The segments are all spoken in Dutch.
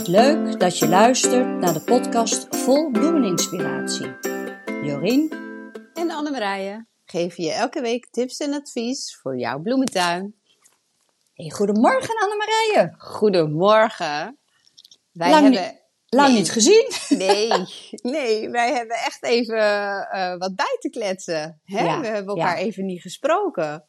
Wat leuk dat je luistert naar de podcast vol bloemeninspiratie. Jorien en Annemarije geven je elke week tips en advies voor jouw bloementuin. Hey, goedemorgen Annemarije. Goedemorgen. Wij lang, hebben... lang niet gezien. Nee, nee, wij hebben echt even uh, wat bij te kletsen. Hè? Ja, we hebben elkaar ja. even niet gesproken.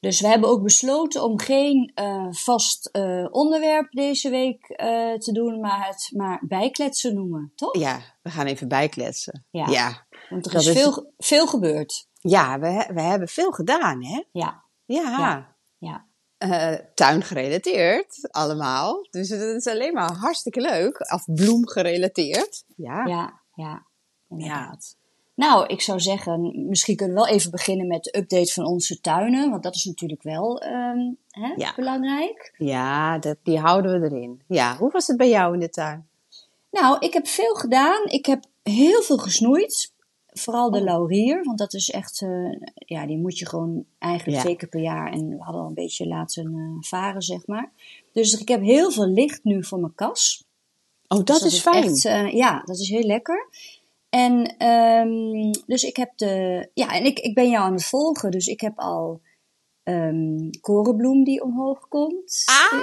Dus we hebben ook besloten om geen uh, vast uh, onderwerp deze week uh, te doen, maar het maar bijkletsen noemen, toch? Ja, we gaan even bijkletsen. Ja. ja. Want er is, is veel, veel gebeurd. Ja, we, we hebben veel gedaan, hè? Ja. Ja. ja. tuin gerelateerd, allemaal. Dus het is alleen maar hartstikke leuk. Of bloem gerelateerd. Ja. Ja, ja. Inderdaad. Nou, ik zou zeggen, misschien kunnen we wel even beginnen met de update van onze tuinen. Want dat is natuurlijk wel um, hè, ja. belangrijk. Ja, dat, die houden we erin. Ja, hoe was het bij jou in de tuin? Nou, ik heb veel gedaan. Ik heb heel veel gesnoeid. Vooral de laurier, want dat is echt, uh, ja, die moet je gewoon eigenlijk Ja. twee keer per jaar. En we hadden al een beetje laten uh, varen, zeg maar. Dus ik heb heel veel licht nu voor mijn kas. Oh, dat, Dus is fijn. Echt, uh, ja, dat is heel lekker. En um, dus ik heb de. Ja, en ik, ik ben jou aan het volgen. Dus ik heb al um, korenbloem die omhoog komt. Ah,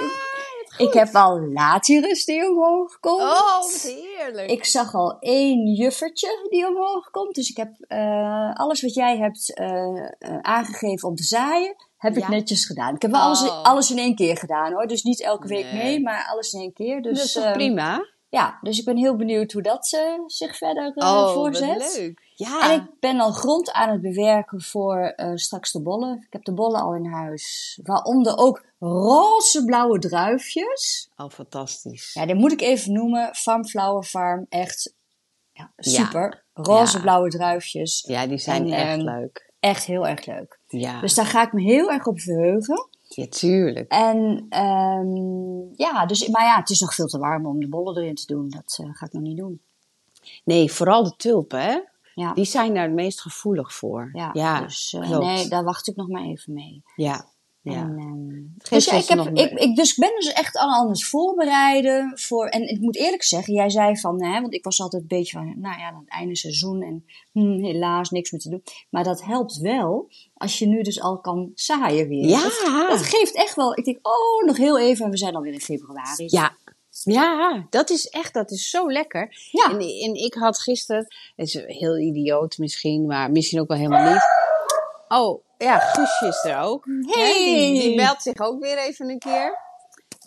ik heb al latirus die omhoog komt. Oh, wat heerlijk. Ik zag al één juffertje die omhoog komt. Dus ik heb uh, alles wat jij hebt uh, uh, aangegeven om te zaaien, heb Ja. ik netjes gedaan. Ik heb wel alles, Oh. alles in één keer gedaan hoor. Dus niet elke week Nee. mee, maar alles in één keer. Dus, dat is toch ehm, prima? Ja, dus ik ben heel benieuwd hoe dat eh, zich verder eh, oh, voorzet. leuk. Ja. En ik ben al grond aan het bewerken voor eh, straks de bollen. Ik heb de bollen al in huis. Waaronder ook roze blauwe druifjes. Oh, fantastisch. Ja, die moet ik even noemen. Farm Flower Farm. Echt ja, super. Roze Ja. blauwe druifjes. Ja, die zijn En, echt ehm, leuk. Echt heel erg leuk. Ja, Dus daar ga ik me heel erg op verheugen. Ja tuurlijk. En ehm, ja, dus, maar ja, het is nog veel te warm om de bollen erin te doen. Dat eh, ga ik nog niet doen. Nee, vooral de tulpen, hè? Ja, Die zijn daar het meest gevoelig voor. ja, ja dus eh, nee, daar wacht ik nog maar even mee. Ja, ja. En, ehm, dus ja, ik, heb, ik, ik, dus ik ben dus echt al aan het voorbereiden voor. En ik moet eerlijk zeggen, jij zei van, hè, want ik was altijd een beetje van, nou ja, aan het einde seizoen en hm, helaas niks meer te doen. Maar dat helpt wel als je nu dus al kan zaaien weer. Ja. Dat, dat geeft echt wel. Ik denk, oh, nog heel even en we zijn alweer in februari. Ja. Ja, dat is echt, dat is zo lekker. Ja. En, en ik had gisteren, het is heel idioot misschien, maar misschien ook wel helemaal niet. Oh, ja, Guusje is er ook. Hey. Die, die meldt zich ook weer even een keer.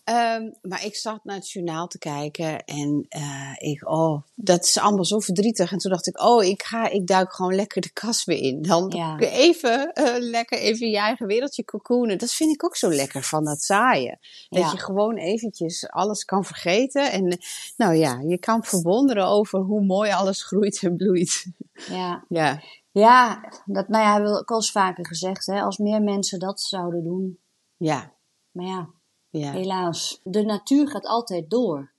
Ehm, maar ik zat naar het journaal te kijken en eh, ik, oh, dat is allemaal zo verdrietig. En toen dacht ik, oh, ik ga, ik duik gewoon lekker de kas weer in. Dan Ja. even, eh, lekker even je eigen wereldje cocoonen. Dat vind ik ook zo lekker van dat zaaien. Dat Ja. je gewoon eventjes alles kan vergeten. En nou ja, je kan verwonderen over hoe mooi alles groeit en bloeit. Ja. Ja, Ja, dat nou ja, hebben we ook al eens vaker gezegd, hè, als meer mensen dat zouden doen. ja, Maar ja, ja. helaas. De natuur gaat altijd door.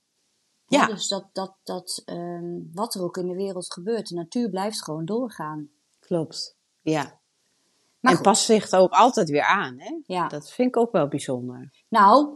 Hè, Ja. dus dat, dat, dat ehm, wat er ook in de wereld gebeurt, de natuur blijft gewoon doorgaan. Klopt. Ja. Maar en past zich ook altijd weer aan, hè? ja. Dat vind ik ook wel bijzonder. Nou,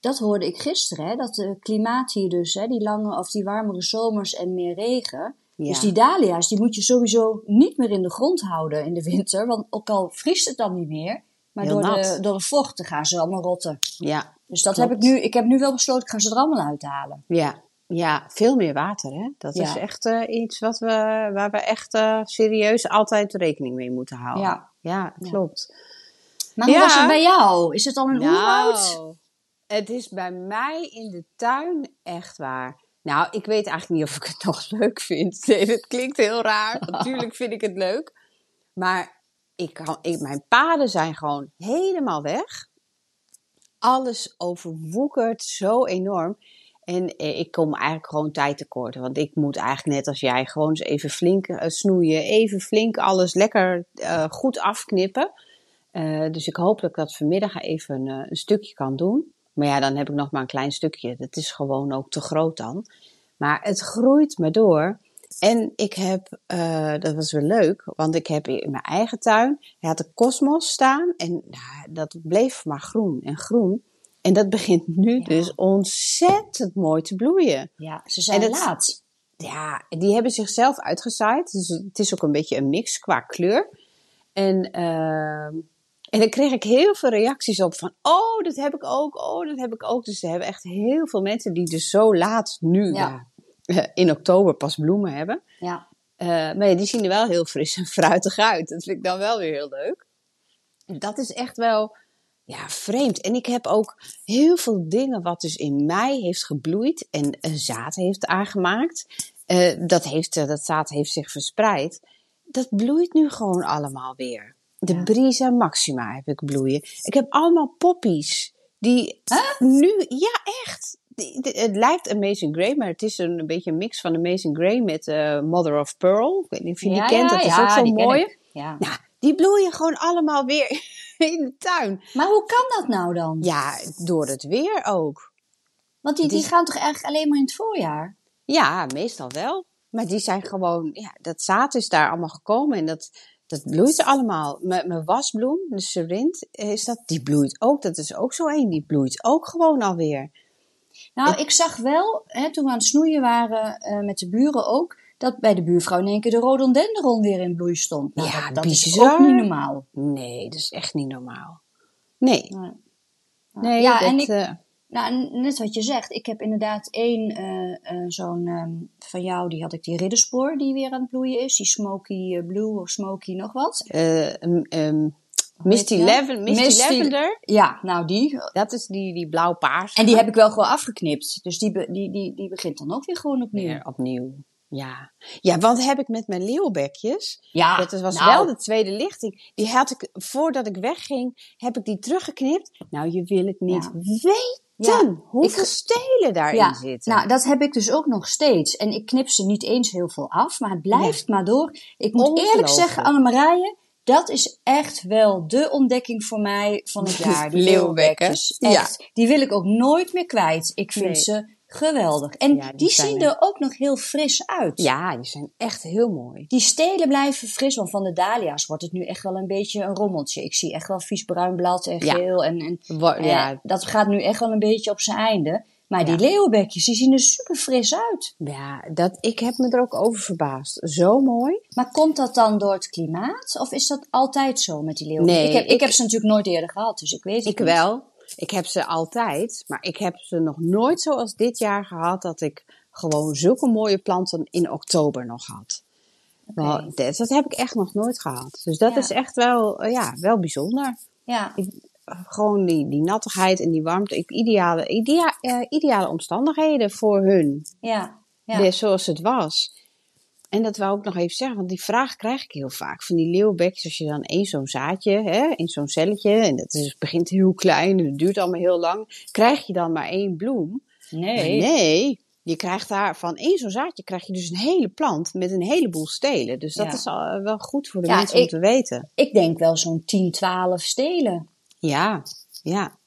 dat hoorde ik gisteren, hè, dat het klimaat hier dus, hè, die lange of die warmere zomers en meer regen. Ja. Dus die dahlia's, die moet je sowieso niet meer in de grond houden in de winter. Want ook al vriest het dan niet meer, maar Heel door de, door de vocht dan gaan ze allemaal rotten. Ja, Dus dat Klopt. heb ik nu, ik heb nu wel besloten, ik ga ze er allemaal uithalen. ja, ja. Veel meer water, hè? Dat Ja. is echt eh, iets wat we, waar we echt eh, serieus altijd rekening mee moeten houden. Ja. Ja, klopt. Maar hoe Ja. was het bij jou? Is het al een oerwoud? Nou, het is bij mij in de tuin echt waar. Nou, ik weet eigenlijk niet of ik het nog leuk vind. Nee, dat klinkt heel raar. Natuurlijk vind ik het leuk. Maar ik kan, ik, mijn paden zijn gewoon helemaal weg. Alles overwoekert zo enorm. En eh, ik kom eigenlijk gewoon tijd tekort. Want ik moet eigenlijk net als jij gewoon eens even flink eh, snoeien. Even flink alles lekker eh, goed afknippen. Dus ik hoop dat ik dat vanmiddag even een stukje kan doen. Maar ja, dan heb ik nog maar een klein stukje. Dat is gewoon ook te groot dan. Maar het groeit me door. En ik heb, eh, dat was weer leuk, want ik heb in mijn eigen tuin, hij had de kosmos staan en nou, dat bleef maar groen en groen. En dat begint nu Ja. dus ontzettend mooi te bloeien. Ja, ze zijn laat. Ja, die hebben zichzelf uitgezaaid. Dus het is ook een beetje een mix qua kleur. En, ehm, en dan kreeg ik heel veel reacties op van... Oh, dat heb ik ook. Oh, dat heb ik ook. Dus er hebben echt heel veel mensen die dus zo laat nu Ja. ja, in oktober pas bloemen hebben. Ja. Eh, maar ja, die zien er wel heel fris en fruitig uit. Dat vind ik dan wel weer heel leuk. En dat is echt wel ja, vreemd. En ik heb ook heel veel dingen wat dus in mei heeft gebloeid en een zaad heeft aangemaakt. Eh, dat, heeft, eh, dat zaad heeft zich verspreid. Dat bloeit nu gewoon allemaal weer. De Ja. Brisa Maxima heb ik bloeien. Ik heb allemaal poppies. Die nu, ja echt. Die- die- het lijkt Amazing Grey, maar het is een, een beetje een mix van Amazing Grey met eh, Mother of Pearl. Ik weet niet of je die kent, dat is ook zo'n die mooie. ik. Ja. Nou, die bloeien gewoon allemaal weer in de tuin. Maar hoe kan dat nou dan? Ja, door het weer ook. Want die, die is- gaan toch eigenlijk alleen maar in het voorjaar? Ja, meestal wel. Maar die zijn gewoon, ja, dat zaad is daar allemaal gekomen en dat, dat bloeit allemaal. Mijn mijn wasbloem, de serint, is dat, die bloeit ook. Dat is ook zo één, die bloeit ook gewoon alweer. Nou, ik zag wel, hè, toen we aan het snoeien waren eh, met de buren ook, dat bij de buurvrouw in één keer de rhododendron weer in bloei stond. Nou, Ja, dat, dat is ook niet normaal. Nee, dat is echt niet normaal. Nee, Nee. nee, Ja, dat, en ik- eh, Nou, net wat je zegt, ik heb inderdaad één eh, eh, zo'n ehm, van jou, die had ik die ridderspoor die weer aan het bloeien is. Die smoky eh, blue of smoky nog wat. eh, em, em, Misty, die Laven- Misty Misty- Lavender, Ja, nou die. dat is die, die blauw-paars. En die heb ik wel gewoon afgeknipt. Dus die, be- die, die, die begint dan ook weer gewoon opnieuw. weer opnieuw. Ja. ja, want heb ik met mijn leeuwbekjes, Ja, dat was nou, wel de tweede lichting, die had ik, voordat ik wegging, heb ik die teruggeknipt. Nou, je wil het niet Ja. weten Ja, hoeveel ik- stelen daarin Ja, zitten. nou dat heb ik dus ook nog steeds. En ik knip ze niet eens heel veel af, maar het blijft maar door. Ik moet eerlijk zeggen, Annemarije, dat is echt wel de ontdekking voor mij van het jaar. Die Leeuwbekken. Echt. Die wil ik ook nooit meer kwijt. Ik vind Nee. ze geweldig. En Ja, die zien er. ook nog heel fris uit. ja, die zijn echt heel mooi. Die stelen blijven fris, want van de dahlia's wordt het nu echt wel een beetje een rommeltje. Ik zie echt wel vies bruin blad en Ja. geel. En, en eh, ja, dat gaat nu echt wel een beetje op zijn einde. Maar die leeuwbekjes, die zien er super fris uit. ja dat, ik heb me er ook over verbaasd. Zo mooi. Maar komt dat dan door het klimaat? Of is dat altijd zo met die leeuwen? Nee, ik, heb, ik, ik- heb ze natuurlijk nooit eerder gehad, dus ik weet het Ik niet. wel. Ik heb ze altijd, maar ik heb ze nog nooit zoals dit jaar gehad dat ik gewoon zulke mooie planten in oktober nog had. Wel, dat, dat heb ik echt nog nooit gehad. Dus dat Ja. is echt wel, eh, ja, wel bijzonder. Ja, Ik, gewoon die, die nattigheid en die warmte. Ik, ideale, idea, eh, ideale omstandigheden voor hun. ja, ja. Weer zoals het was. En dat wou ik nog even zeggen, want die vraag krijg ik heel vaak. Van die leeuwbekjes, als je dan één zo'n zaadje, hè, in zo'n celletje, en dat is, begint heel klein en het duurt allemaal heel lang. Krijg je dan maar één bloem? Nee. Nee, je krijgt daar van één zo'n zaadje krijg je dus een hele plant met een heleboel stelen. Dus dat Ja. is al, wel goed voor de Ja, mensen om ik- te weten. Ik denk wel zo'n 10, 12 stelen. Ja, ja.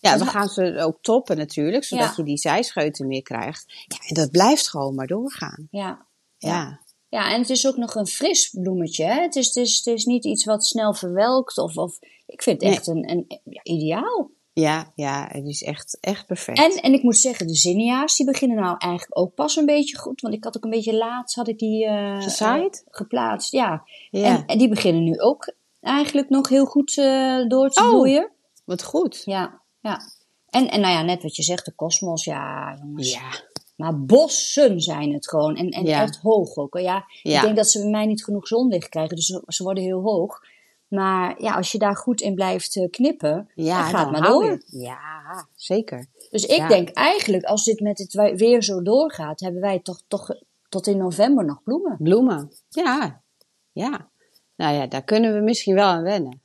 Ja, Dat we gaan ze ook toppen natuurlijk, zodat Ja. je die zijscheuten meer krijgt. Ja, en dat blijft gewoon maar doorgaan. Ja. Ja, Ja, en het is ook nog een fris bloemetje. Hè? Het, is, het, is, het is niet iets wat snel verwelkt. Of, of, ik vind het Nee. echt een, een ja, ideaal. ja, ja, het is echt, echt perfect. En, en ik moet zeggen, de zinnia's die beginnen nou eigenlijk ook pas een beetje goed. Want ik had ook een beetje laat, had ik die Gezaaid? eh, geplaatst. Ja. ja, En, en die beginnen nu ook eigenlijk nog heel goed eh, door te Oh. bloeien. wat goed. Ja, ja. En, en nou ja, net wat je zegt, de kosmos, ja jongens. Ja, Maar bossen zijn het gewoon. En, en Ja. echt hoog ook. Ja, Ja. Ik denk dat ze bij mij niet genoeg zonlicht krijgen. Dus ze, worden heel hoog. Maar ja, als je daar goed in blijft eh, knippen, ja dan gaat dan maar door. Ja, zeker. Dus ik Ja. denk eigenlijk, als dit met het we- weer zo doorgaat, hebben wij toch, toch tot in november nog bloemen. Bloemen. Ja, ja. Nou ja, daar kunnen we misschien wel aan wennen.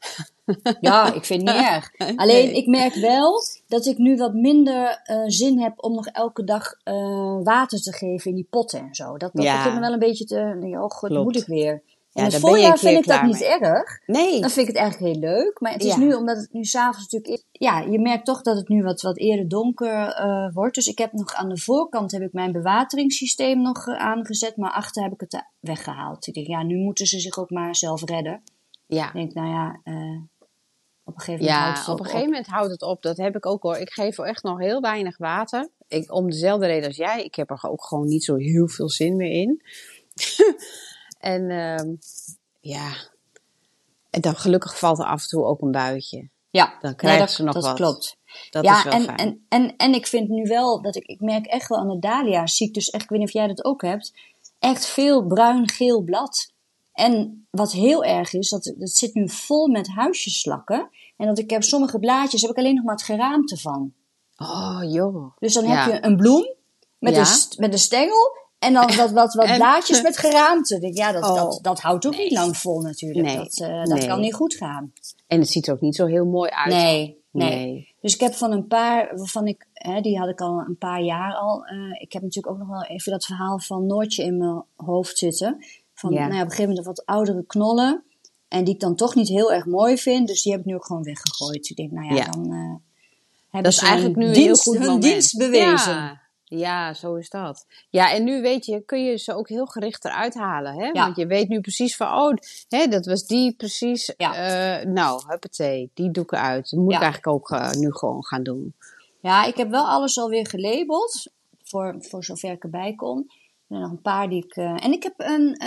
Ja, ik vind het niet erg. Alleen ik merk wel dat ik nu wat minder eh, zin heb om nog elke dag eh, water te geven in die potten en zo. Dat, dat Ja. begint me wel een beetje te. Oh god, moet ik weer. Ja, In het voorjaar vind ik dat niet erg. Nee, Dan vind ik het eigenlijk heel leuk. Maar het is Ja. nu, omdat het nu s'avonds natuurlijk is. Ja, je merkt toch dat het nu wat, wat eerder donker eh, wordt. Dus ik heb nog aan de voorkant heb ik mijn bewateringssysteem nog eh, aangezet. Maar achter heb ik het eh, weggehaald. Ik denk, ja, nu moeten ze zich ook maar zelf redden. ja. Ik denk, nou ja, Op een gegeven moment houdt het op ook een gegeven moment houdt het op. Dat heb ik ook hoor. Ik geef echt nog heel weinig water. Ik, om dezelfde reden als jij. Ik heb er ook gewoon niet zo heel veel zin meer in. en ehm, ja. En dan gelukkig valt er af en toe ook een buitje. Ja, Dan krijgen dat, ze nog dat wat. klopt. Dat ja, is wel en, fijn. en, en, en ik vind nu wel dat ik, ik merk echt wel aan de dahlia's, zie ik dus echt, ik weet niet of jij dat ook hebt, echt veel bruin-geel blad. En wat heel erg is, dat het zit nu vol met huisjeslakken. En dat ik heb sommige blaadjes, heb ik alleen nog maar het geraamte van. Oh joh. Dus dan Ja. heb je een bloem met, Ja. een, met een stengel en dan wat, wat, wat En- blaadjes met geraamte. Denk, Ja, dat, Oh. dat, dat houdt ook niet lang vol natuurlijk. Nee. Dat, eh, dat Nee. kan niet goed gaan. En het ziet er ook niet zo heel mooi uit. Nee, nee. Dus ik heb van een paar, waarvan ik, hè, die had ik al een paar jaar al. eh, ik heb natuurlijk ook nog wel even dat verhaal van Noortje in mijn hoofd zitten. Van, Ja. nou ja, op een gegeven moment wat oudere knollen. En die ik dan toch niet heel erg mooi vind. Dus die heb ik nu ook gewoon weggegooid. Ik denk, nou ja, Ja. dan eh hebben Dat is ze eigenlijk nu heel goed hun moment. dienst bewezen. Ja. zo is dat. Ja, en nu weet je, kun je ze ook heel gericht eruit halen. Hè? Ja. Want je weet nu precies van, oh, hè, dat was die precies. Ja. eh, nou, huppatee, die doe ik eruit. Dat moet Ja. ik eigenlijk ook eh, nu gewoon gaan doen. Ja, ik heb wel alles alweer gelabeld. Voor, voor zover ik erbij kom. Er zijn nog een paar die ik... eh, en ik heb een...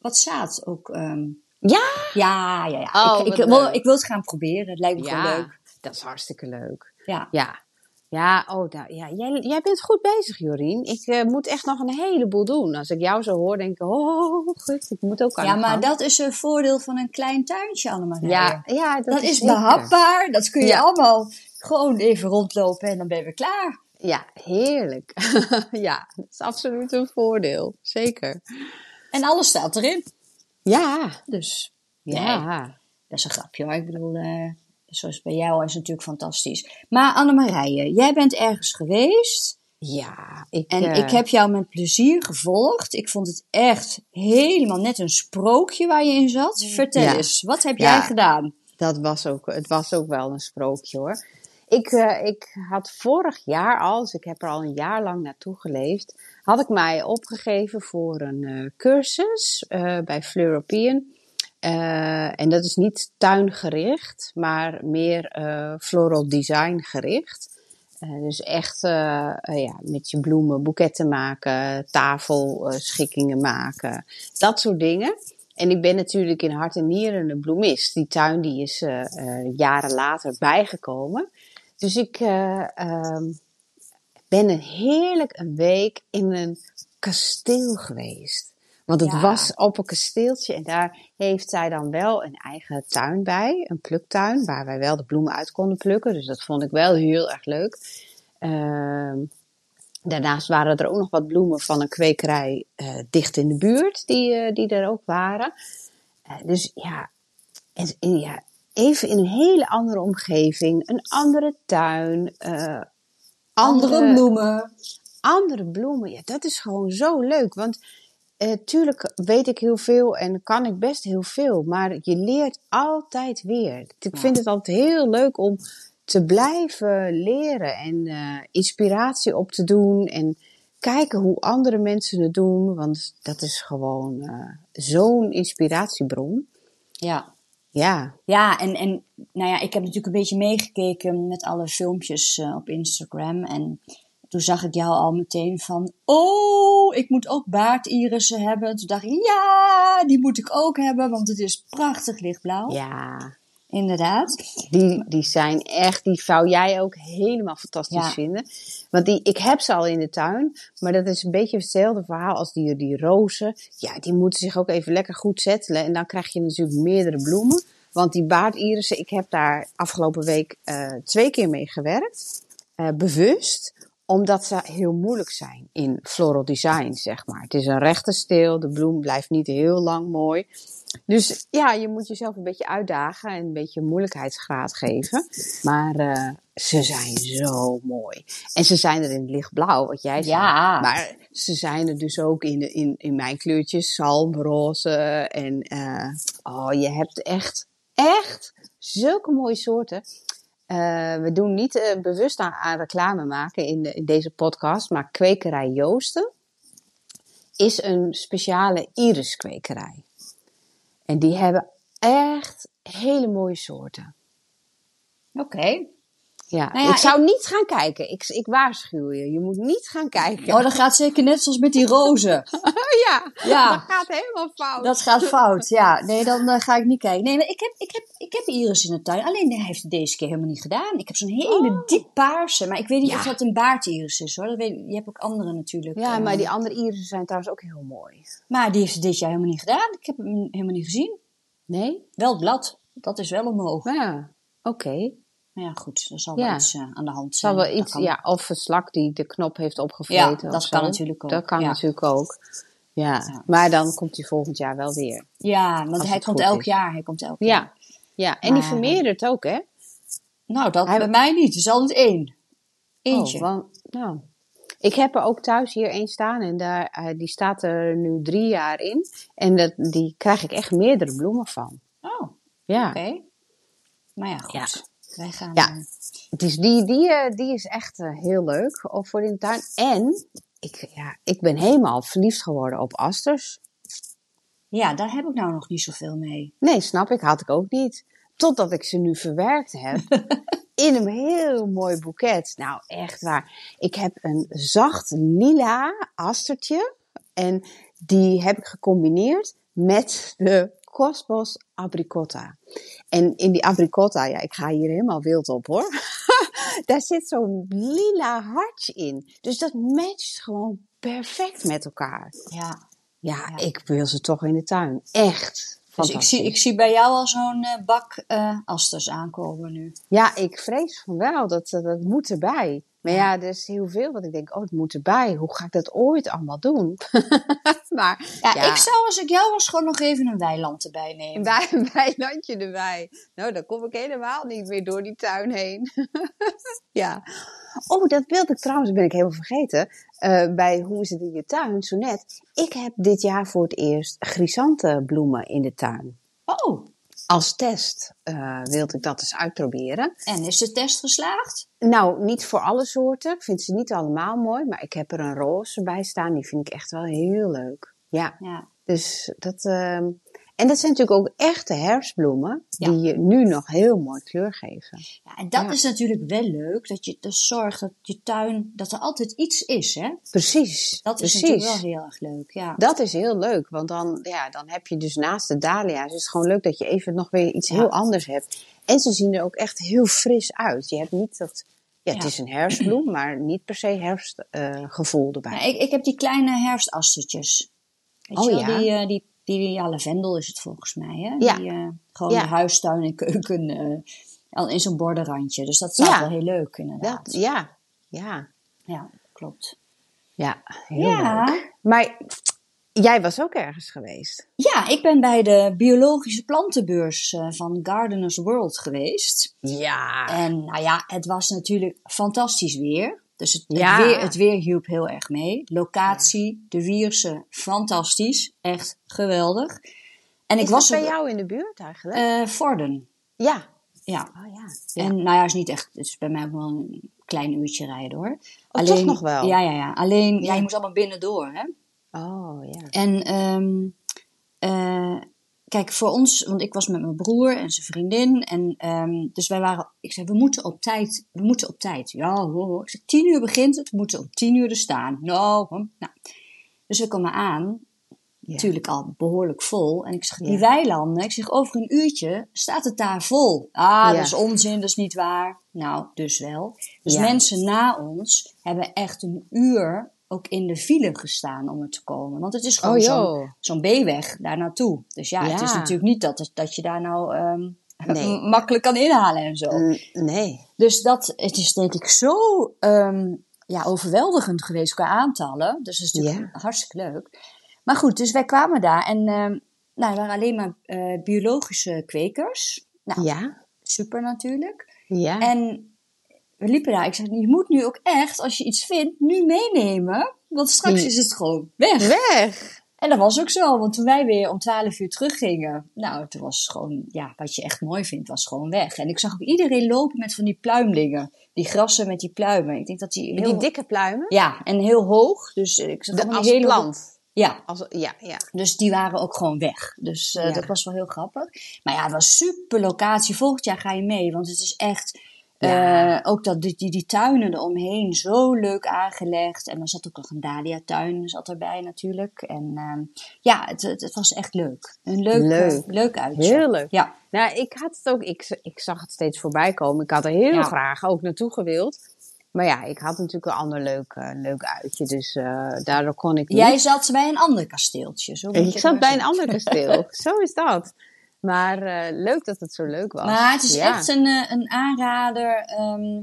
wat zaad ook... ehm, Ja? ja, ja, ja. Oh, ik, ik, wil, ik wil het gaan proberen. Het lijkt me gewoon leuk. dat is hartstikke leuk. Ja. Ja. Ja, oh, nou, ja jij, jij bent goed bezig, Jorien. Ik eh, moet echt nog een heleboel doen. Als ik jou zo hoor, denk ik, oh, goed, ik moet ook aan Ja, maar dat is een voordeel van een klein tuintje, Annemarie. Ja, ja, dat, dat is behapbaar. Dat kun je Ja. allemaal gewoon even rondlopen en dan ben je weer klaar. Ja, heerlijk. ja, dat is absoluut een voordeel. Zeker. En alles staat erin. Ja, Dus ja. dat is een grapje hoor. Ik bedoel, eh, zoals bij jou is natuurlijk fantastisch. Maar Annemarije, jij bent ergens geweest. Ja, ik, En eh, ik heb jou met plezier gevolgd. Ik vond het echt helemaal net een sprookje waar je in zat. Vertel Ja. eens, wat heb Ja. jij gedaan? dat was ook, het was ook wel een sprookje hoor. Ik, eh, ik had vorig jaar al, dus ik heb er al een jaar lang naartoe geleefd, had ik mij opgegeven voor een eh, cursus eh, bij Fleuropean. Eh, en dat is niet tuingericht, maar meer eh, floral design gericht. Eh, dus echt ja, met je bloemen boeketten maken, tafelschikkingen maken, dat soort dingen. En ik ben natuurlijk in hart en nieren een bloemist. Die tuin die is jaren later bijgekomen. Dus ik eh, ehm, ben een heerlijk een week in een kasteel geweest. Want het Ja. was op een kasteeltje en daar heeft zij dan wel een eigen tuin bij. Een pluktuin waar wij wel de bloemen uit konden plukken. Dus dat vond ik wel heel erg leuk. Ehm, daarnaast waren er ook nog wat bloemen van een kwekerij eh, dicht in de buurt die, eh, die er ook waren. Eh, dus ja, en, en ja, even in een hele andere omgeving, een andere tuin, eh, Andere bloemen. andere bloemen. Ja, dat is gewoon zo leuk. Want eh, tuurlijk weet ik heel veel en kan ik best heel veel. Maar je leert altijd weer. Ik vind het altijd heel leuk om te blijven leren en eh, inspiratie op te doen. En kijken hoe andere mensen het doen. Want dat is gewoon eh, zo'n inspiratiebron. Ja. Ja, Ja, en, en nou ja, ik heb natuurlijk een beetje meegekeken met alle filmpjes op Instagram. En toen zag ik jou al meteen van, oh, ik moet ook baardirissen hebben. Toen dacht ik, ja, die moet ik ook hebben, want het is prachtig lichtblauw. ja. Inderdaad. Die, die zijn echt, die zou jij ook helemaal fantastisch Ja. vinden. Want die, ik heb ze al in de tuin, maar dat is een beetje hetzelfde verhaal als die, die rozen. Ja, die moeten zich ook even lekker goed settelen. En dan krijg je natuurlijk meerdere bloemen. Want die baardirissen, ik heb daar afgelopen week eh, twee keer mee gewerkt. eh, bewust omdat ze heel moeilijk zijn in floral design, zeg maar. Het is een rechte steel, de bloem blijft niet heel lang mooi. Dus ja, je moet jezelf een beetje uitdagen en een beetje moeilijkheidsgraad geven. Maar eh, ze zijn zo mooi. En ze zijn er in het lichtblauw, wat jij zei. Ja. Maar ze zijn er dus ook in, de, in, in mijn kleurtjes, zalmroze. En eh, oh, je hebt echt, echt zulke mooie soorten. Eh, we doen niet eh, bewust aan, reclame maken in deze podcast, maar Kwekerij Joosten is een speciale iriskwekerij. En die hebben echt hele mooie soorten. Oké. Ja, Nou ja, ik zou niet gaan kijken. Ik, ik waarschuw je. Je moet niet gaan kijken. Oh, dat gaat zeker net zoals met die rozen. ja, Ja. dat gaat helemaal fout. Dat gaat fout, ja. Nee, dan eh, ga ik niet kijken. Nee, maar ik heb, ik, heb, ik heb iris in de tuin. Alleen hij heeft het deze keer helemaal niet gedaan. Ik heb zo'n hele Oh. diep paarse. Maar ik weet niet Ja. of dat een baardiris is hoor. Dat weet, je hebt ook andere natuurlijk. Ja, eh, maar die andere irissen zijn trouwens ook heel mooi. maar die heeft het dit jaar helemaal niet gedaan. Ik heb hem helemaal niet gezien. Nee? Wel het blad. Dat is wel omhoog. Ja, oké. Ja, goed, er zal Ja. wel iets eh, aan de hand zijn. Zal wel iets, ja, of een slak die de knop heeft opgevreten. Ja, dat kan zo. natuurlijk ook. Dat kan Ja. natuurlijk ook. Ja. Maar dan komt hij volgend jaar wel weer. Ja, want hij komt elk is. jaar. Hij komt elk jaar. Ja, ja. en die Maar- vermeerdert ook, hè? Nou, dat Hij- bij mij niet. Het is altijd één. Eentje. Oh, wel- nou. Ik heb er ook thuis hier één staan en daar, eh, die staat er nu drie jaar in. En dat, die krijg ik echt meerdere bloemen van. Oh, Ja. oké. Maar ja, goed. Wij gaan... Ja. eh, Dus die, die, eh, die is echt eh, heel leuk voor in de tuin. En ik, ja, ik ben helemaal verliefd geworden op asters. ja, daar heb ik nou nog niet zoveel mee. Nee, snap ik, had ik ook niet. Totdat ik ze nu verwerkt heb in een heel mooi boeket. Nou, echt waar. Ik heb een zacht lila astertje. En die heb ik gecombineerd met de Cosmos abricotta. En in die abricotta, ja, ik ga hier helemaal wild op hoor. Daar zit zo'n lila hartje in. Dus dat matcht gewoon perfect met elkaar. Ja. Ja, Ja. ik wil ze toch in de tuin. Echt. Dus ik zie, ik zie bij jou al zo'n eh, bak eh, asters aankomen nu. Ja, ik vrees van wel. Dat, dat, dat moet erbij. Maar ja, er is heel veel wat ik denk, oh, het moet erbij. Hoe ga ik dat ooit allemaal doen? maar Ja, Ja. ik zou als ik jou was gewoon nog even een weiland erbij nemen. bij een weilandje erbij. Nou, dan kom ik helemaal niet meer door die tuin heen. ja. Oh, dat wilde ik trouwens, ben ik helemaal vergeten. Eh, bij Hoe is het in je tuin, zo net. Ik heb dit jaar voor het eerst chrysantenbloemen in de tuin. Oh, Als test eh, wilde ik dat eens uitproberen. en is de test geslaagd? Nou, niet voor alle soorten. Ik vind ze niet allemaal mooi. Maar ik heb er een roze bij staan. Die vind ik echt wel heel leuk. Ja, Ja. dus dat... ehm, En dat zijn natuurlijk ook echte herfstbloemen. Ja. Die je nu nog heel mooi kleur geven. ja en dat Ja. is natuurlijk wel leuk. Dat je dus zorgt dat je tuin, dat er altijd iets is, hè? Precies. Dat is precies. natuurlijk wel heel erg leuk, ja. Dat is heel leuk, want dan, ja, dan heb je dus naast de dahlia's, is het gewoon leuk dat je even nog weer iets Ja. heel anders hebt. En ze zien er ook echt heel fris uit. Je hebt niet dat, ja, het is een herfstbloem, maar niet per se herfstgevoel erbij. Ja, ik, ik heb die kleine herfstastertjes. Weet Oh, je wel, ja. die, eh, die, die, lavendel is het volgens mij, hè? Ja. Die, eh, gewoon Ja. de huistuin en keuken al in zo'n bordenrandje. Dus dat Ja. wel heel leuk, inderdaad. Dat, ja, ja, Ja, klopt. ja, heel Ja. leuk. Maar jij was ook ergens geweest. Ja, ik ben bij de biologische plantenbeurs eh, van Gardeners World geweest. Ja. En nou ja, het was natuurlijk fantastisch weer. Dus het, Ja. het, weer, het weer hielp heel erg mee. Locatie, de wiersen, fantastisch. Echt geweldig. En ik Is was dat bij er- jou in de buurt eigenlijk? eh, Vorden. ja. Ja. Oh ja. En nou ja, is niet echt, het is bij mij ook wel een klein uurtje rijden hoor. Oh, toch nog wel? Ja, ja, ja. Alleen, ja. Ja. je moet allemaal binnendoor hè. Oh ja. En ehm, eh, kijk, voor ons, want ik was met mijn broer en zijn vriendin. En ehm, dus wij waren, ik zei, we moeten op tijd, we moeten op tijd. Ja, hoor. Ik zei, tien uur begint het, we moeten om tien uur er staan. Nou, nou. Dus we komen aan, Ja. natuurlijk al behoorlijk vol. En ik zeg, die Ja. weilanden, ik zeg, over een uurtje staat het daar vol. Ah, Ja. dat is onzin, dat is niet waar. Nou, dus wel. Dus mensen na ons hebben echt een uur ook in de file gestaan om er te komen. Want het is gewoon Oh zo'n B-weg daar naartoe. Dus ja, het is natuurlijk niet dat, dat je daar nou ehm, Nee. makkelijk kan inhalen en zo. Mm, Nee. Dus dat, het is denk ik zo ehm, ja, overweldigend geweest qua aantallen. Dus dat is natuurlijk hartstikke leuk. Maar goed, dus wij kwamen daar en ehm, nou, er waren alleen maar eh, biologische kwekers. Nou, Ja. super natuurlijk. Ja. En we liepen daar. Ik zei, je moet nu ook echt, als je iets vindt, nu meenemen. Want straks Ja. is het gewoon weg. Weg. En dat was ook zo, want toen wij weer om 12 uur teruggingen, nou, toen was het gewoon, ja, wat je echt mooi vindt, was gewoon weg. En ik zag ook iedereen lopen met van die pluimdingen, die grassen met die pluimen. Ik denk dat die heel... Die dikke pluimen? Ja, en heel hoog. Dus ik zag De, als die hele... plant. Ja, Als, ja, ja. dus die waren ook gewoon weg. Dus eh, Ja. dat was wel heel grappig. Maar ja, het was super locatie. Volgend jaar ga je mee, want het is echt... Ja. eh, ook dat, die, die, die tuinen eromheen zo leuk aangelegd. En dan zat ook nog een Dahlia-tuin zat erbij natuurlijk. En ehm, ja, het, het, het was echt leuk. Een leuk, Leuk. leuk. Heel leuk. Ja, Nou, ik had het ook, ik, ik zag het steeds voorbij komen. Ik had er heel Ja. graag ook naartoe gewild. Maar ja, ik had natuurlijk een ander leuk, eh, leuk uitje. Dus eh, daardoor kon ik niet. jij zat bij een ander kasteeltje. Zo ik zat bij een ander kasteel. zo is dat. Maar eh, leuk dat het zo leuk was. Maar het is Ja. echt een, eh, een aanrader ehm,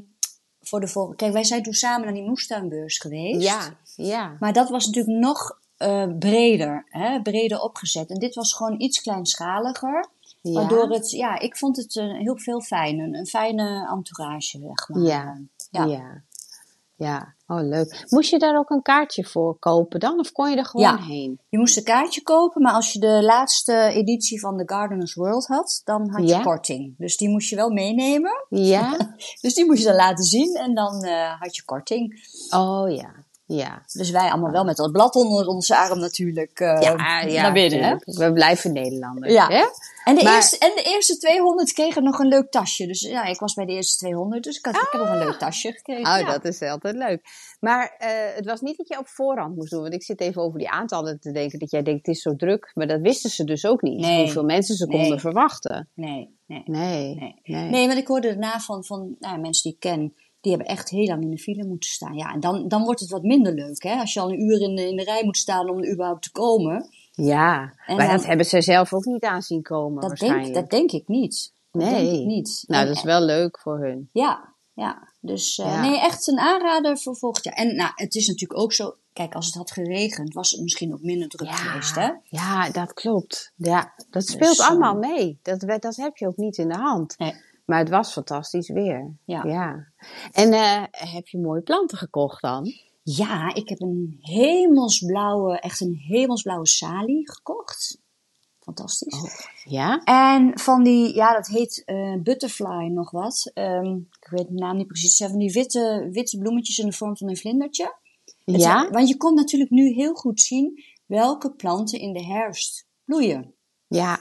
voor de volgende. Kijk, wij zijn toen samen naar die moestuinbeurs geweest. Ja, ja. Maar dat was natuurlijk nog eh, breder, hè? breder opgezet. En dit was gewoon iets kleinschaliger. ja. Waardoor het, ja, ik vond het heel veel fijn. Een, een fijne entourage, zeg maar. Ja. Ja. ja. Ja. Oh, leuk. Moest je daar ook een kaartje voor kopen dan? Of kon je er gewoon Ja. heen? Je moest een kaartje kopen, maar als je de laatste editie van The Gardeners World had, dan had je Ja? korting. Dus die moest je wel meenemen. Ja? Dus die moest je dan laten zien en dan eh, had je korting. Oh, ja. Ja. Dus wij allemaal wel met dat blad onder onze arm natuurlijk eh, Ja, ja, naar binnen. Hè? We blijven Nederlanders. Ja. Hè? En, de Maar- eerste, en de eerste 200 kregen nog een leuk tasje. Dus ja, ik was bij de eerste 200, dus ik, had, ik heb nog een leuk tasje gekregen. Oh, ja. dat is altijd leuk. Maar eh, het was niet dat je op voorhand moest doen. Want ik zit even over die aantallen te denken. Dat jij denkt, het is zo druk. Maar dat wisten ze dus ook niet. Nee. Hoeveel mensen ze Nee. konden verwachten. Nee, nee. Nee. Nee. Nee. Nee, want ik hoorde daarna van, van nou, mensen die ik ken, die hebben echt heel lang in de file moeten staan. Ja, en dan, dan wordt het wat minder leuk, hè? Als je al een uur in de, in de rij moet staan om er überhaupt te komen. Ja, En maar dan- dat hebben ze zelf ook niet aan zien komen Dat denk, dat denk ik niet. Dat Nee. denk ik niet. Nou, En- dat is wel leuk voor hun. Ja, ja. Dus eh, Ja. nee, echt een aanrader voor volgend jaar. En nou, het is natuurlijk ook zo, kijk, als het had geregend, was het misschien ook minder druk geweest, hè? ja, dat klopt. Ja, dat speelt eh, allemaal mee. Dat, dat heb je ook niet in de hand. Nee. Maar het was fantastisch weer. Ja. En eh, heb je mooie planten gekocht dan? Ja, ik heb een hemelsblauwe, echt een hemelsblauwe salie gekocht. Fantastisch. Oh. Ja? En van die, ja, dat heet eh, butterfly nog wat. Ehm, ik weet de naam niet precies. Het zijn van die witte, witte bloemetjes in de vorm van een vlindertje. Het Ja? zijn- want je kon natuurlijk nu heel goed zien welke planten in de herfst bloeien. Ja.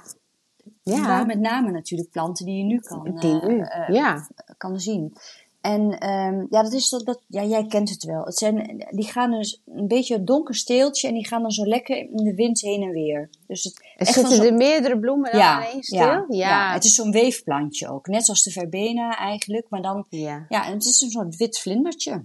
Ja. met name natuurlijk planten die je nu kan, Die eh, nu. eh, Ja. kan zien. En ehm, ja, dat is dat, dat, ja, jij kent het wel. Het zijn, die gaan dus een beetje een donker steeltje en die gaan dan zo lekker in de wind heen en weer. Dus het, Er zitten zo- er meerdere bloemen dan ja, ja, Ja. ja. het is zo'n weefplantje ook. Net zoals de verbena eigenlijk, maar dan, ja. ja, en het is een soort wit vlindertje.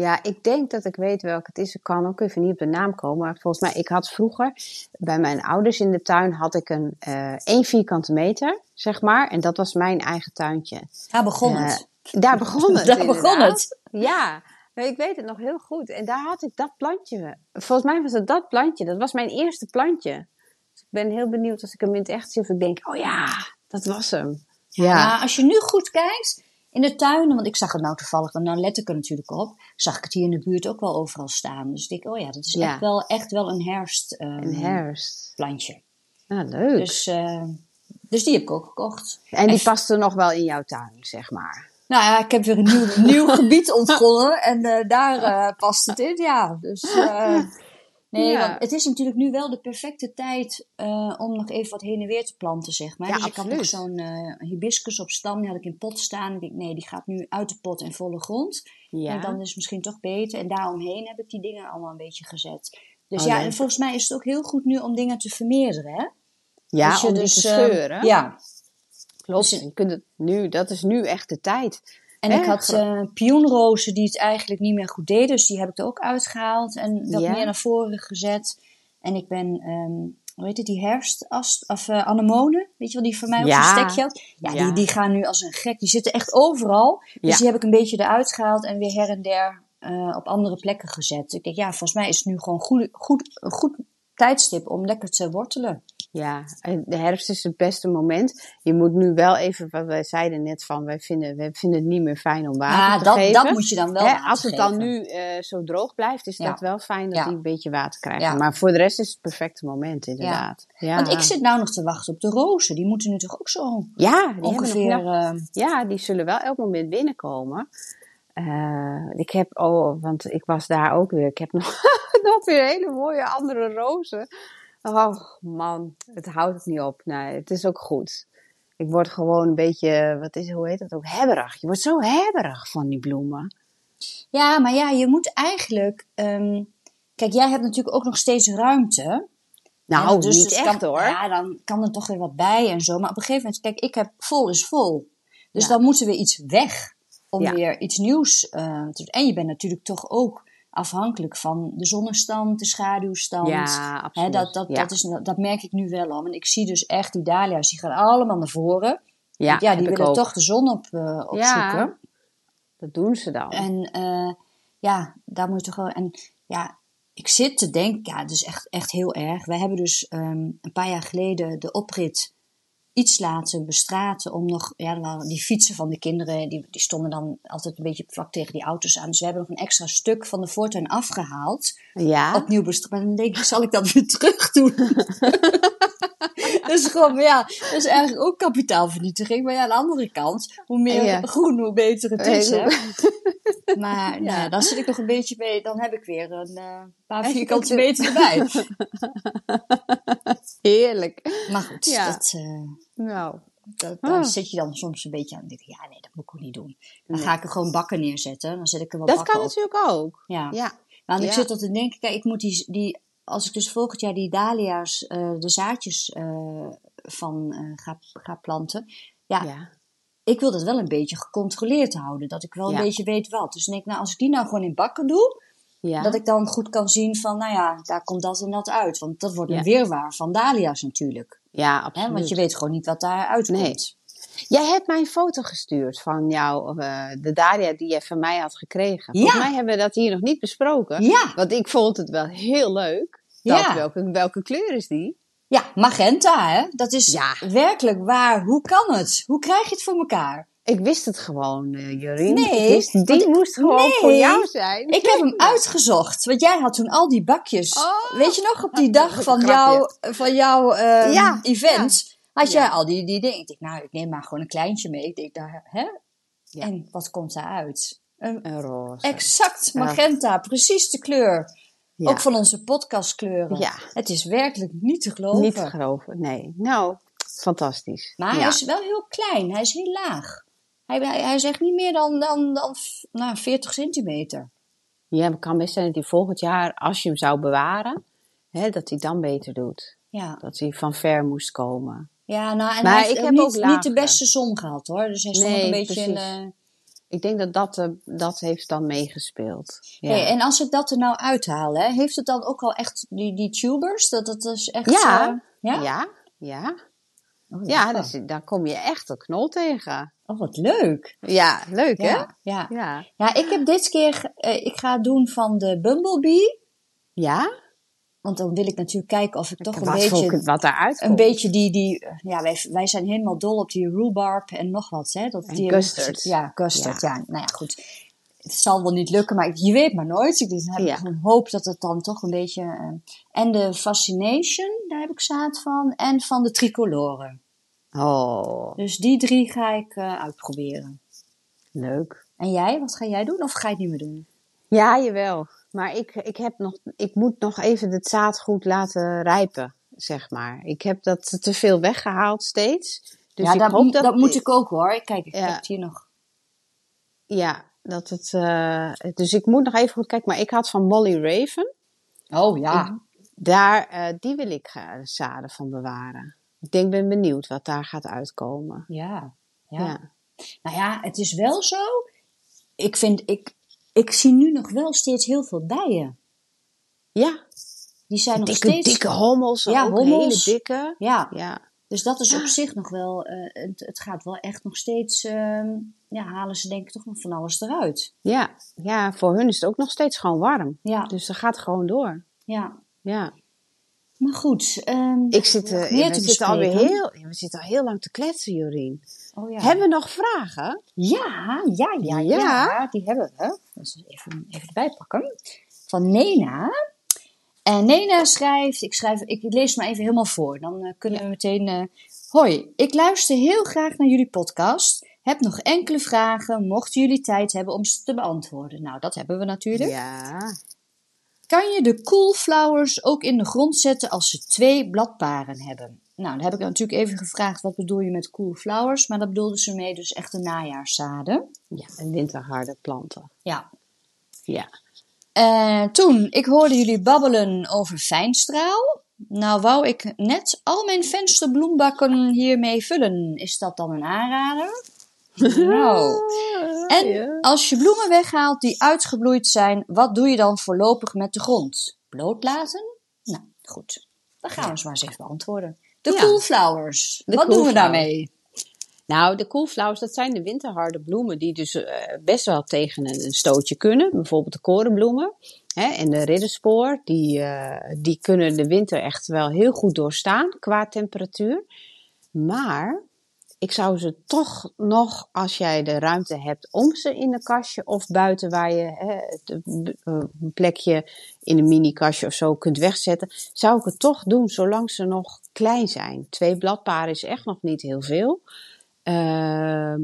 Ja, ik denk dat ik weet welke het is. Ik kan ook even niet op de naam komen. Maar volgens mij, ik had vroeger bij mijn ouders in de tuin had ik een eh één vierkante meter, zeg maar. En dat was mijn eigen tuintje. Daar begon Eh, het. Daar begon het. Daar begon inderdaad. het. Ja, ik weet het nog heel goed. En daar had ik dat plantje. Volgens mij was het dat plantje. Dat was mijn eerste plantje. Dus ik ben heel benieuwd als ik hem in het echt zie. Of ik denk, oh ja, dat was hem. Ja. Maar als je nu goed kijkt in de tuinen, want ik zag het nou toevallig, en nou let ik er natuurlijk op, zag ik het hier in de buurt ook wel overal staan. Dus ik denk, oh ja, dat is Ja. echt, wel, echt wel een herfstplantje. Een herfst. plantje. Nou, leuk. Dus, eh, dus die heb ik ook gekocht. en die en- paste nog wel in jouw tuin, zeg maar. Nou ja, ik heb weer een nieuw, nieuw gebied ontgonnen en eh, daar eh, past het in, ja. Dus, eh, nee, Ja. want het is natuurlijk nu wel de perfecte tijd eh, om nog even wat heen en weer te planten, zeg maar. Ja, dus ik had nog absoluut. zo'n eh, hibiscus op stam, die had ik in pot staan. Ik denk, nee, die gaat nu uit de pot en volle grond. Ja. En dan is het misschien toch beter. En daaromheen heb ik die dingen allemaal een beetje gezet. Dus Oh, ja, leuk. en volgens mij is het ook heel goed nu om dingen te vermeerderen, hè? ja, je om dus, te eh, scheuren. ja, klopt. dus- je kunt het nu, dat is nu echt de tijd. En ik had eh pioenrozen die het eigenlijk niet meer goed deden. Dus die heb ik er ook uitgehaald en dat Ja. meer naar voren gezet. En ik ben, ehm hoe heet het, die herfstast, of eh anemonen, weet je wel, die voor mij op Ja. zo'n stekje had. Ja, Ja. Die, die gaan nu als een gek. Die zitten echt overal. Dus die heb ik een beetje eruit gehaald en weer her en der eh, op andere plekken gezet. Ik denk, ja, volgens mij is het nu gewoon goed, goed, een goed tijdstip om lekker te wortelen. Ja, de herfst is het beste moment. Je moet nu wel even, wat wij zeiden net van, wij vinden, wij vinden het niet meer fijn om water Ja, te dat, geven. dat moet je dan wel Hè, als het dan geven. nu eh, zo droog blijft, is Ja. dat wel fijn dat Ja. hij een beetje water krijgt. Ja. Maar voor de rest is het het perfecte moment, inderdaad. Ja, Want ik zit nou nog te wachten op de rozen. Die moeten nu toch ook zo ja, die ongeveer... Nog, eh, ja, die zullen wel elk moment binnenkomen. Eh, ik heb, oh, want ik was daar ook weer. Ik heb nog, nog weer hele mooie andere rozen. Oh man, het houdt het niet op. Nee, het is ook goed. Ik word gewoon een beetje, wat is, hoe heet dat ook? Hebberig. Je wordt zo hebberig van die bloemen. Ja, maar ja, je moet eigenlijk. ehm, kijk, jij hebt natuurlijk ook nog steeds ruimte. Nou, dus niet echt kan- hoor. Ja, dan kan er toch weer wat bij en zo. Maar op een gegeven moment, kijk, ik heb vol is vol. Dus Ja. dan moet er weer iets weg om Ja. weer iets nieuws eh, te doen. En je bent natuurlijk toch ook afhankelijk van de zonnestand, de schaduwstand. Ja, Hè, absoluut. dat, dat, ja. dat, is, dat merk ik nu wel al. En ik zie dus echt die dahlia's, die gaan allemaal naar voren. ja, die willen toch de zon op, eh, opzoeken. Ja. Dat doen ze dan. En eh, ja, daar moet je toch wel. En ja, ik zit te denken, ja, het is echt, echt heel erg. Wij hebben dus ehm, een paar jaar geleden de oprit iets laten bestraten om nog, ja, die fietsen van de kinderen, die, die stonden dan altijd een beetje vlak tegen die auto's aan. Dus we hebben nog een extra stuk van de voortuin afgehaald ja. opnieuw bestraten. Dan denk ik, zal ik dat weer terug doen? dus gewoon, ja, dat is eigenlijk ook kapitaalvernietiging. Maar ja, aan de andere kant, hoe meer Ja. groen, hoe beter het is. Hè? Maar nou ja, dan zit ik nog een beetje mee. Dan heb ik weer een eh, paar vierkante meter erbij. Heerlijk. Maar goed, Ja. dat, eh, Nou, dat, daar Ah. zit je dan soms een beetje aan. Denk ik, ja, nee, dat moet ik ook niet doen. Dan Nee. ga ik er gewoon bakken neerzetten. Dan zet ik er wat dat bakken kan op. natuurlijk ook. Ja. Ja. Want ik zit al te denken, kijk, ik moet die, die, als ik dus volgend jaar die dahlia's, eh, de zaadjes eh, van eh, ga, ga planten. Ja, ja. ik wil dat wel een beetje gecontroleerd houden. Dat ik wel een beetje weet wat. Dus denk ik, nou, als ik die nou gewoon in bakken doe, Ja. Dat ik dan goed kan zien van, nou ja, daar komt dat en dat uit. Want dat wordt een Ja. wirwar van dahlia's natuurlijk. ja, absoluut. Want je weet gewoon niet wat daar uitkomt. Nee. Jij hebt mij een foto gestuurd van jou, eh, de Daria die je van mij had gekregen. Volgens Ja. mij hebben we dat hier nog niet besproken. Ja, Want ik vond het wel heel leuk. Dat, Ja. welke, welke kleur is die? ja, magenta hè. Dat is Ja. werkelijk waar. Hoe kan het? Hoe krijg je het voor elkaar? Ik wist het gewoon, eh Jorien. Nee, wist, die moest gewoon nee. voor jou zijn. Ik heb hem uitgezocht. Want jij had toen al die bakjes. Oh. Weet je nog, op die dag van jouw, van ehm, Ja, event. Had Ja. jij al die, die dingen. Ik denk, nou, ik neem maar gewoon een kleintje mee. Ik denk, daar, hè? Ja. En wat komt daaruit? Een Een roze. exact magenta. Precies de kleur. Ook van onze podcastkleuren. Ja. Het is werkelijk niet te geloven. Niet te geloven, nee. Nou, fantastisch. Maar hij is wel heel klein. Hij is heel laag. Hij, hij, is echt niet meer dan, dan, dan nou, 40 centimeter. Ja, het kan best zijn dat hij volgend jaar, als je hem zou bewaren, hè, dat hij dan beter doet. Ja, Dat hij van ver moest komen. ja nou, en Maar hij heeft ik heb niet, ook niet de beste zon gehad hoor. Dus hij stond Nee, een beetje in de... Ik denk dat dat, eh, dat heeft dan meegespeeld. Ja, Hey, en als ik dat er nou uithaal, hè, heeft het dan ook al echt die, die tubers? Dat het dus echt... Ja. ja? ja, ja. Oh, ja dus, daar kom je echt een knol tegen. Oh, wat leuk. Ja, leuk hè? Ja, ja. Ja. ik heb dit keer... eh, ik ga het doen van de Bumblebee. Ja? Want dan wil ik natuurlijk kijken of ik toch een wat, beetje... voor, wat daaruit Een beetje die, die ja, wij, wij zijn helemaal dol op die rhubarb en nog wat, hè. Dat, En die custard. Ja, custard, ja. Nou ja, goed. Het zal wel niet lukken, maar je weet maar nooit. Ik dus heb Ja. ik gewoon hoop dat het dan toch een beetje... eh, en de Fascination, daar heb ik zaad van. En van de Tricolore. Oh, Dus die drie ga ik eh, uitproberen. leuk. En jij, wat ga jij doen? Of ga je het niet meer doen? Ja, jawel. Maar ik, ik, heb nog, ik moet nog even het zaadgoed laten rijpen, zeg maar. Ik heb dat te veel weggehaald steeds. Dus ja, ik dat, hoop dat, dat moet ik ook hoor. Kijk, ik Ja. heb het hier nog. Ja, dat het. eh, dus ik moet nog even goed kijken. Maar ik had van Molly Raven. Oh ja. Daar, eh, die wil ik eh, zaden van bewaren. Ik denk, ben benieuwd wat daar gaat uitkomen. Ja. Ja. ja. Nou ja, het is wel zo. Ik vind, ik, ik zie nu nog wel steeds heel veel bijen. Ja, Die zijn nog dikke, steeds. dikke hommels. Ja, ook hommels. hele dikke. Ja, Ja, dus dat is op zich nog wel. het, het gaat wel echt nog steeds. ehm, ja, halen ze denk ik toch nog van alles eruit. ja, ja, voor hun is het ook nog steeds gewoon warm. Ja, Dus dat gaat gewoon door. ja. Ja. Maar goed. ehm, Ik zit, eh, we, te zitten alweer heel, we zitten al heel lang te kletsen, Jorien. Oh, ja. Hebben we nog vragen? Ja, ja, ja, ja, Ja. die hebben we. Dus even, even erbij pakken. Van Nena. En Nena schrijft, ik, schrijf, ik lees het maar even helemaal voor. Dan eh, kunnen we meteen... eh, Hoi, ik luister heel graag naar jullie podcast. Heb nog enkele vragen, mochten jullie tijd hebben om ze te beantwoorden. Nou, dat hebben we natuurlijk. Ja. Kan je de coolflowers ook in de grond zetten als ze twee bladparen hebben? Nou, dan heb ik natuurlijk even gevraagd wat bedoel je met coolflowers, maar dat bedoelden ze mee dus echte najaarszaden. Ja, en winterharde planten. Ja. Ja. Eh, toen, ik hoorde jullie babbelen over fijnstraal. Nou wou ik net al mijn vensterbloembakken hiermee vullen. Is dat dan een aanrader? Nou. En als je bloemen weghaalt die uitgebloeid zijn, wat doe je dan voorlopig met de grond? Bloot laten? Nou, goed. Dan gaan we eens maar eens even beantwoorden. De Ja. coolflowers. De wat doen we daarmee? Nou, de coolflowers, dat zijn de winterharde bloemen die dus eh, best wel tegen een, een stootje kunnen. Bijvoorbeeld de korenbloemen hè, en de ridderspoor. Die, eh, die kunnen de winter echt wel heel goed doorstaan qua temperatuur. Maar ik zou ze toch nog, als jij de ruimte hebt om ze in een kastje of buiten waar je hè, eh, een plekje in een mini-kastje of zo kunt wegzetten, zou ik het toch doen zolang ze nog klein zijn. Twee bladparen is echt nog niet heel veel. Ehm,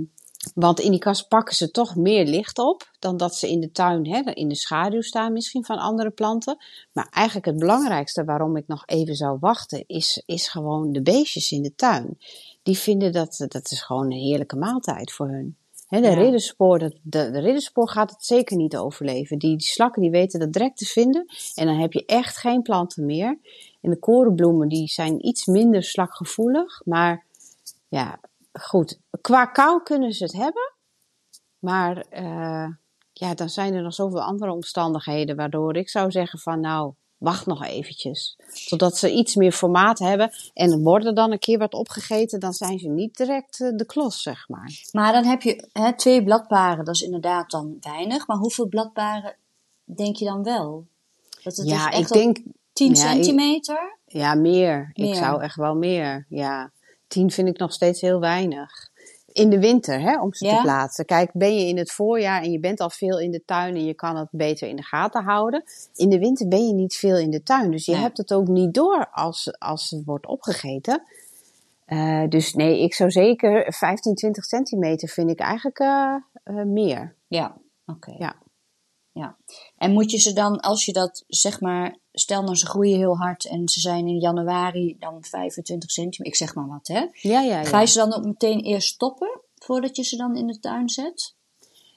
want in die kast pakken ze toch meer licht op dan dat ze in de tuin hè, in de schaduw staan, misschien van andere planten. Maar eigenlijk het belangrijkste waarom ik nog even zou wachten, is, is gewoon de beestjes in de tuin. Die vinden dat, dat is gewoon een heerlijke maaltijd voor hun. De, Ja. ridderspoor, dat, de, de ridderspoor gaat het zeker niet overleven. Die, die slakken die weten dat direct te vinden. En dan heb je echt geen planten meer. En de korenbloemen die zijn iets minder slakgevoelig. Maar ja, goed. Qua kou kunnen ze het hebben. Maar eh, ja, dan zijn er nog zoveel andere omstandigheden. Waardoor ik zou zeggen van nou, wacht nog eventjes. Totdat ze iets meer formaat hebben. En worden dan een keer wat opgegeten. Dan zijn ze niet direct eh, de klos, zeg maar. Maar dan heb je hè, twee bladparen, dat is inderdaad dan weinig. Maar hoeveel bladparen denk je dan wel? Dat het ja, dus echt ik denk 10 ja, ik- centimeter? Ja, meer. Meer. Ik zou echt wel meer. Ja, tien vind ik nog steeds heel weinig. In de winter, hè, om ze Ja. te plaatsen. Kijk, ben je in het voorjaar en je bent al veel in de tuin en je kan het beter in de gaten houden. In de winter ben je niet veel in de tuin, dus je hebt het ook niet door als, als het wordt opgegeten. Eh, dus nee, ik zou zeker 15, 20 centimeter vind ik eigenlijk eh, eh, meer. Ja, oké. Ja. ja. En moet je ze dan, als je dat zeg maar, stel nou ze groeien heel hard en ze zijn in januari dan 25 centimeter, ik zeg maar wat hè. Ja, ja, ja. Ga je ze dan ook meteen eerst stoppen voordat je ze dan in de tuin zet?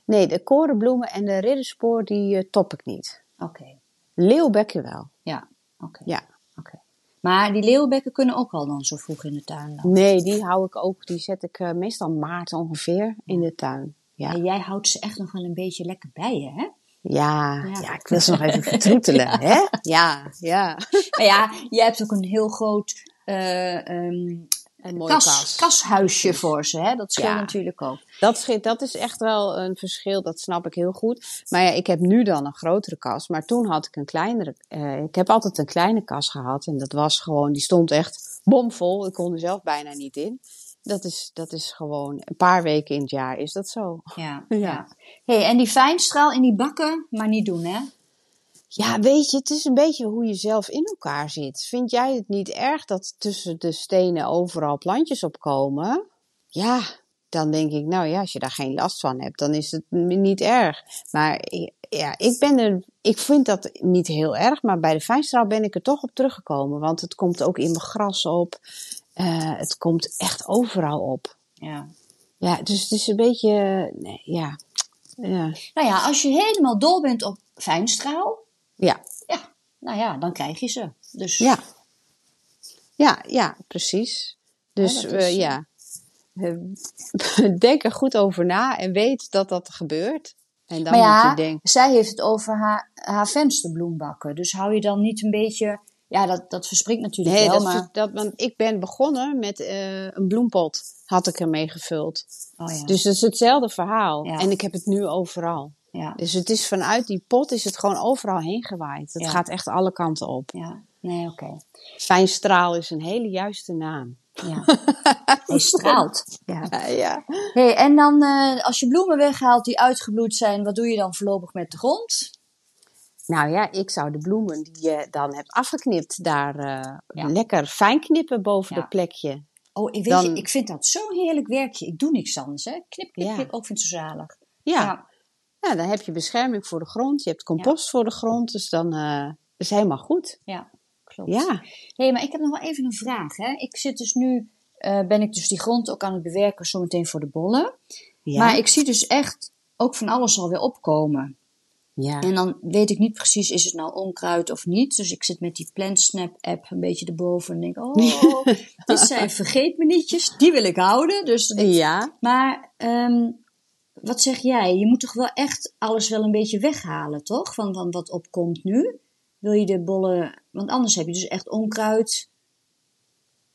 Nee, de korenbloemen en de ridderspoor, die eh, top ik niet. Oké, Leeuwbekken wel. ja, oké. Ja. oké. Maar die leeuwbekken kunnen ook al dan zo vroeg in de tuin dan? Nee, die hou ik ook. Die zet ik eh, meestal maart ongeveer in de tuin. Ja. En jij houdt ze echt nog wel een beetje lekker bij je, hè? Ja, Ja. ja. ik wil ze nog even vertroetelen, hè? Ja, ja. Maar ja, je hebt ook een heel groot eh, ehm, Een mooie kas, kas. kashuisje voor ze, hè? Dat scheelt Ja. natuurlijk ook. Dat, schiet, dat is echt wel een verschil, dat snap ik heel goed. Maar ja, ik heb nu dan een grotere kas. Maar toen had ik een kleinere. eh, ik heb altijd een kleine kas gehad. En dat was gewoon, die stond echt bomvol. Ik kon er zelf bijna niet in. Dat is, dat is gewoon een paar weken in het jaar is dat zo. Ja. Ja. ja. Hey, en die fijnstraal in die bakken, maar niet doen, hè? Ja, weet je, het is een beetje hoe je zelf in elkaar zit. Vind jij het niet erg dat tussen de stenen overal plantjes opkomen? Ja, dan denk ik, nou ja, als je daar geen last van hebt, dan is het niet erg. Maar ja, ik ben er, ik vind dat niet heel erg, maar bij de fijnstraal ben ik er toch op teruggekomen. Want het komt ook in mijn gras op. Eh, het komt echt overal op. Ja. Ja, dus het is een beetje, nee, ja, ja, Nou ja, als je helemaal dol bent op fijnstraal, ja. ja, nou ja, dan krijg je ze. Dus Ja. Ja, ja, precies. Dus ja, Eh, denk er goed over na en weet dat dat gebeurt. En dan maar ja, moet je denken, zij heeft het over haar, haar vensterbloembakken. Dus hou je dan niet een beetje... Ja, dat, dat verspringt natuurlijk nee, wel, dat, maar... dat, want ik ben begonnen met eh, een bloempot, had ik ermee gevuld. Oh ja, Dus het is hetzelfde verhaal. Ja. En ik heb het nu overal. ja, Dus het is vanuit die pot is het gewoon overal heen gewaaid. Het gaat echt alle kanten op. ja. Nee, oké. Fijnstraal is een hele juiste naam. Ja. Hij straalt. Ja. ja. Hey, en dan eh, als je bloemen weghaalt die uitgebloeid zijn, wat doe je dan voorlopig met de grond? Nou ja, ik zou de bloemen die je dan hebt afgeknipt, daar eh, Ja. lekker fijn knippen boven Ja. dat plekje. Oh, ik, weet Dan- je, ik vind dat zo'n heerlijk werkje. Ik doe niks anders, hè. Knip, knip, knip. Ook vind ik zo zalig. Ja, Ja, dan heb je bescherming voor de grond. Je hebt compost voor de grond. Dus dan uh, is helemaal goed. Ja, klopt. Ja. hey, maar ik heb nog wel even een vraag. Hè? Ik zit dus nu, uh, ben ik dus die grond ook aan het bewerken, zometeen voor de bollen. Ja. Maar ik zie dus echt ook van alles alweer opkomen. Ja. En dan weet ik niet precies, is het nou onkruid of niet. Dus ik zit met die PlantSnap app een beetje erboven en denk, oh, dit zijn vergeet me nietjes, die wil ik houden. Dus dat ja. maar ehm, wat zeg jij? Je moet toch wel echt alles wel een beetje weghalen, toch? Van, van wat opkomt nu. Wil je de bollen... Want anders heb je dus echt onkruid.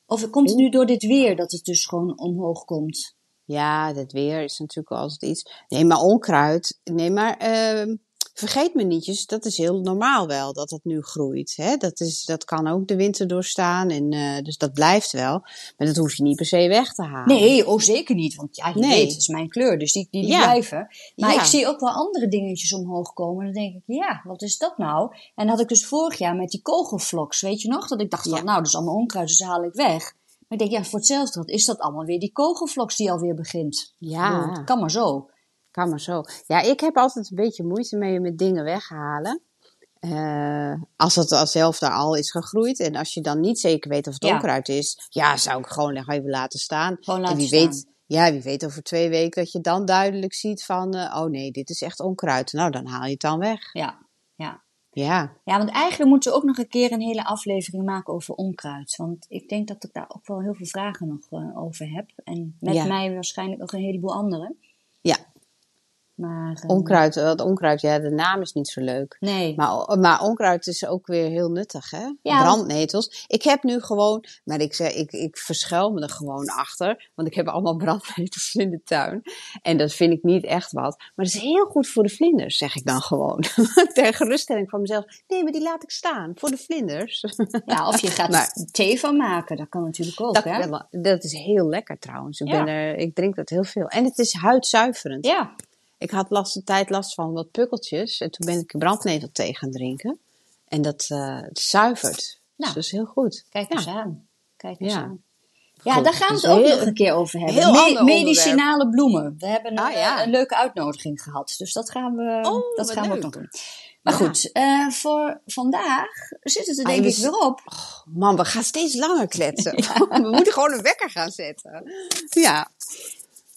Of komt het nu door dit weer dat het dus gewoon omhoog komt? Ja, het weer is natuurlijk wel altijd iets. Nee, maar onkruid. Nee, maar ehm, vergeet me nietjes. Dat is heel normaal wel dat het nu groeit. Hè? Dat, is, dat kan ook de winter doorstaan. En, eh, dus dat blijft wel. Maar dat hoef je niet per se weg te halen. Nee, oh zeker niet. Want ja, je Nee. weet, het is mijn kleur. Dus die, die, die Ja. blijven. Maar Ja. ik zie ook wel andere dingetjes omhoog komen. Dan denk ik, ja, wat is dat nou? En dat had ik dus vorig jaar met die kogelvloks. Weet je nog? Dat ik dacht van, nou, dat is allemaal onkruid, dus dat haal ik weg. Maar ik denk, ja, voor hetzelfde is dat allemaal weer die kogelvloks die alweer begint. Ja. het kan maar zo. Kan maar zo. Ja, ik heb altijd een beetje moeite mee met dingen weghalen. Eh, als het al zelf daar al is gegroeid. En als je dan niet zeker weet of het Ja. onkruid is. Ja, zou ik gewoon nog even laten staan. Gewoon en laten wie staan. weet, ja, wie weet over twee weken dat je dan duidelijk ziet van... eh, oh nee, dit is echt onkruid. Nou, dan haal je het dan weg. Ja, ja. Ja, Ja, want eigenlijk moeten we ook nog een keer een hele aflevering maken over onkruid. Want ik denk dat ik daar ook wel heel veel vragen nog eh, over heb. En met Ja. mij waarschijnlijk ook een heleboel anderen. ja. Maar, eh, Onkruid, wat onkruid, ja, de naam is niet zo leuk. Nee. Maar, maar onkruid is ook weer heel nuttig, hè? Ja. Brandnetels. Ik heb nu gewoon, maar ik, zeg, ik, ik verschuil me er gewoon achter. Want ik heb allemaal brandnetels in de tuin. En dat vind ik niet echt wat. Maar dat is heel goed voor de vlinders, zeg ik dan gewoon. Ter geruststelling van mezelf. Nee, maar die laat ik staan, voor de vlinders. Ja, of je gaat Maar- thee van maken. Dat kan natuurlijk ook, Dat, hè? dat is heel lekker trouwens. Ik, Ja. ben er, ik drink dat heel veel. En het is huidzuiverend. Ja, Ik had last, een tijd last van wat pukkeltjes. En toen ben ik brandnetelthee gaan drinken. En dat eh, het zuivert. Dus Nou. dat is heel goed. kijk Ja. eens aan. Kijk eens Ja. aan. Ja, Goed, daar gaan we dus het ook heel- nog een keer over hebben. onderwerp. medicinale bloemen. We hebben Ah, een, ja. eh, een leuke uitnodiging gehad. Dus dat gaan we, Oh, dat gaan we ook nog doen. Maar Ja. goed, eh, voor vandaag zit het er Ah, denk ik weer op. Man, we gaan steeds langer kletsen. we moeten gewoon een wekker gaan zetten. Ja,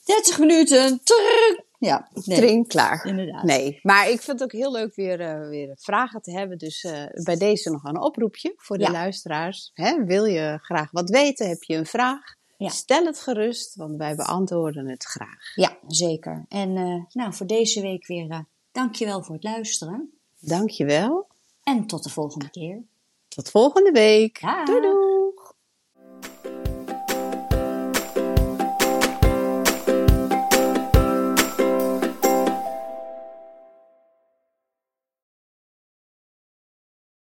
30 minuten. Trrr. Ja, nee, drink klaar. inderdaad. Nee, maar ik vind het ook heel leuk weer, eh, weer vragen te hebben. Dus eh, bij deze nog een oproepje voor de Ja. luisteraars. Hè, wil je graag wat weten? Heb je een vraag? Ja. Stel het gerust, want wij beantwoorden het graag. Ja, zeker. En eh, nou, voor deze week weer eh dankjewel voor het luisteren. Dankjewel. En tot de volgende keer. Tot volgende week. Dag. Doei doei.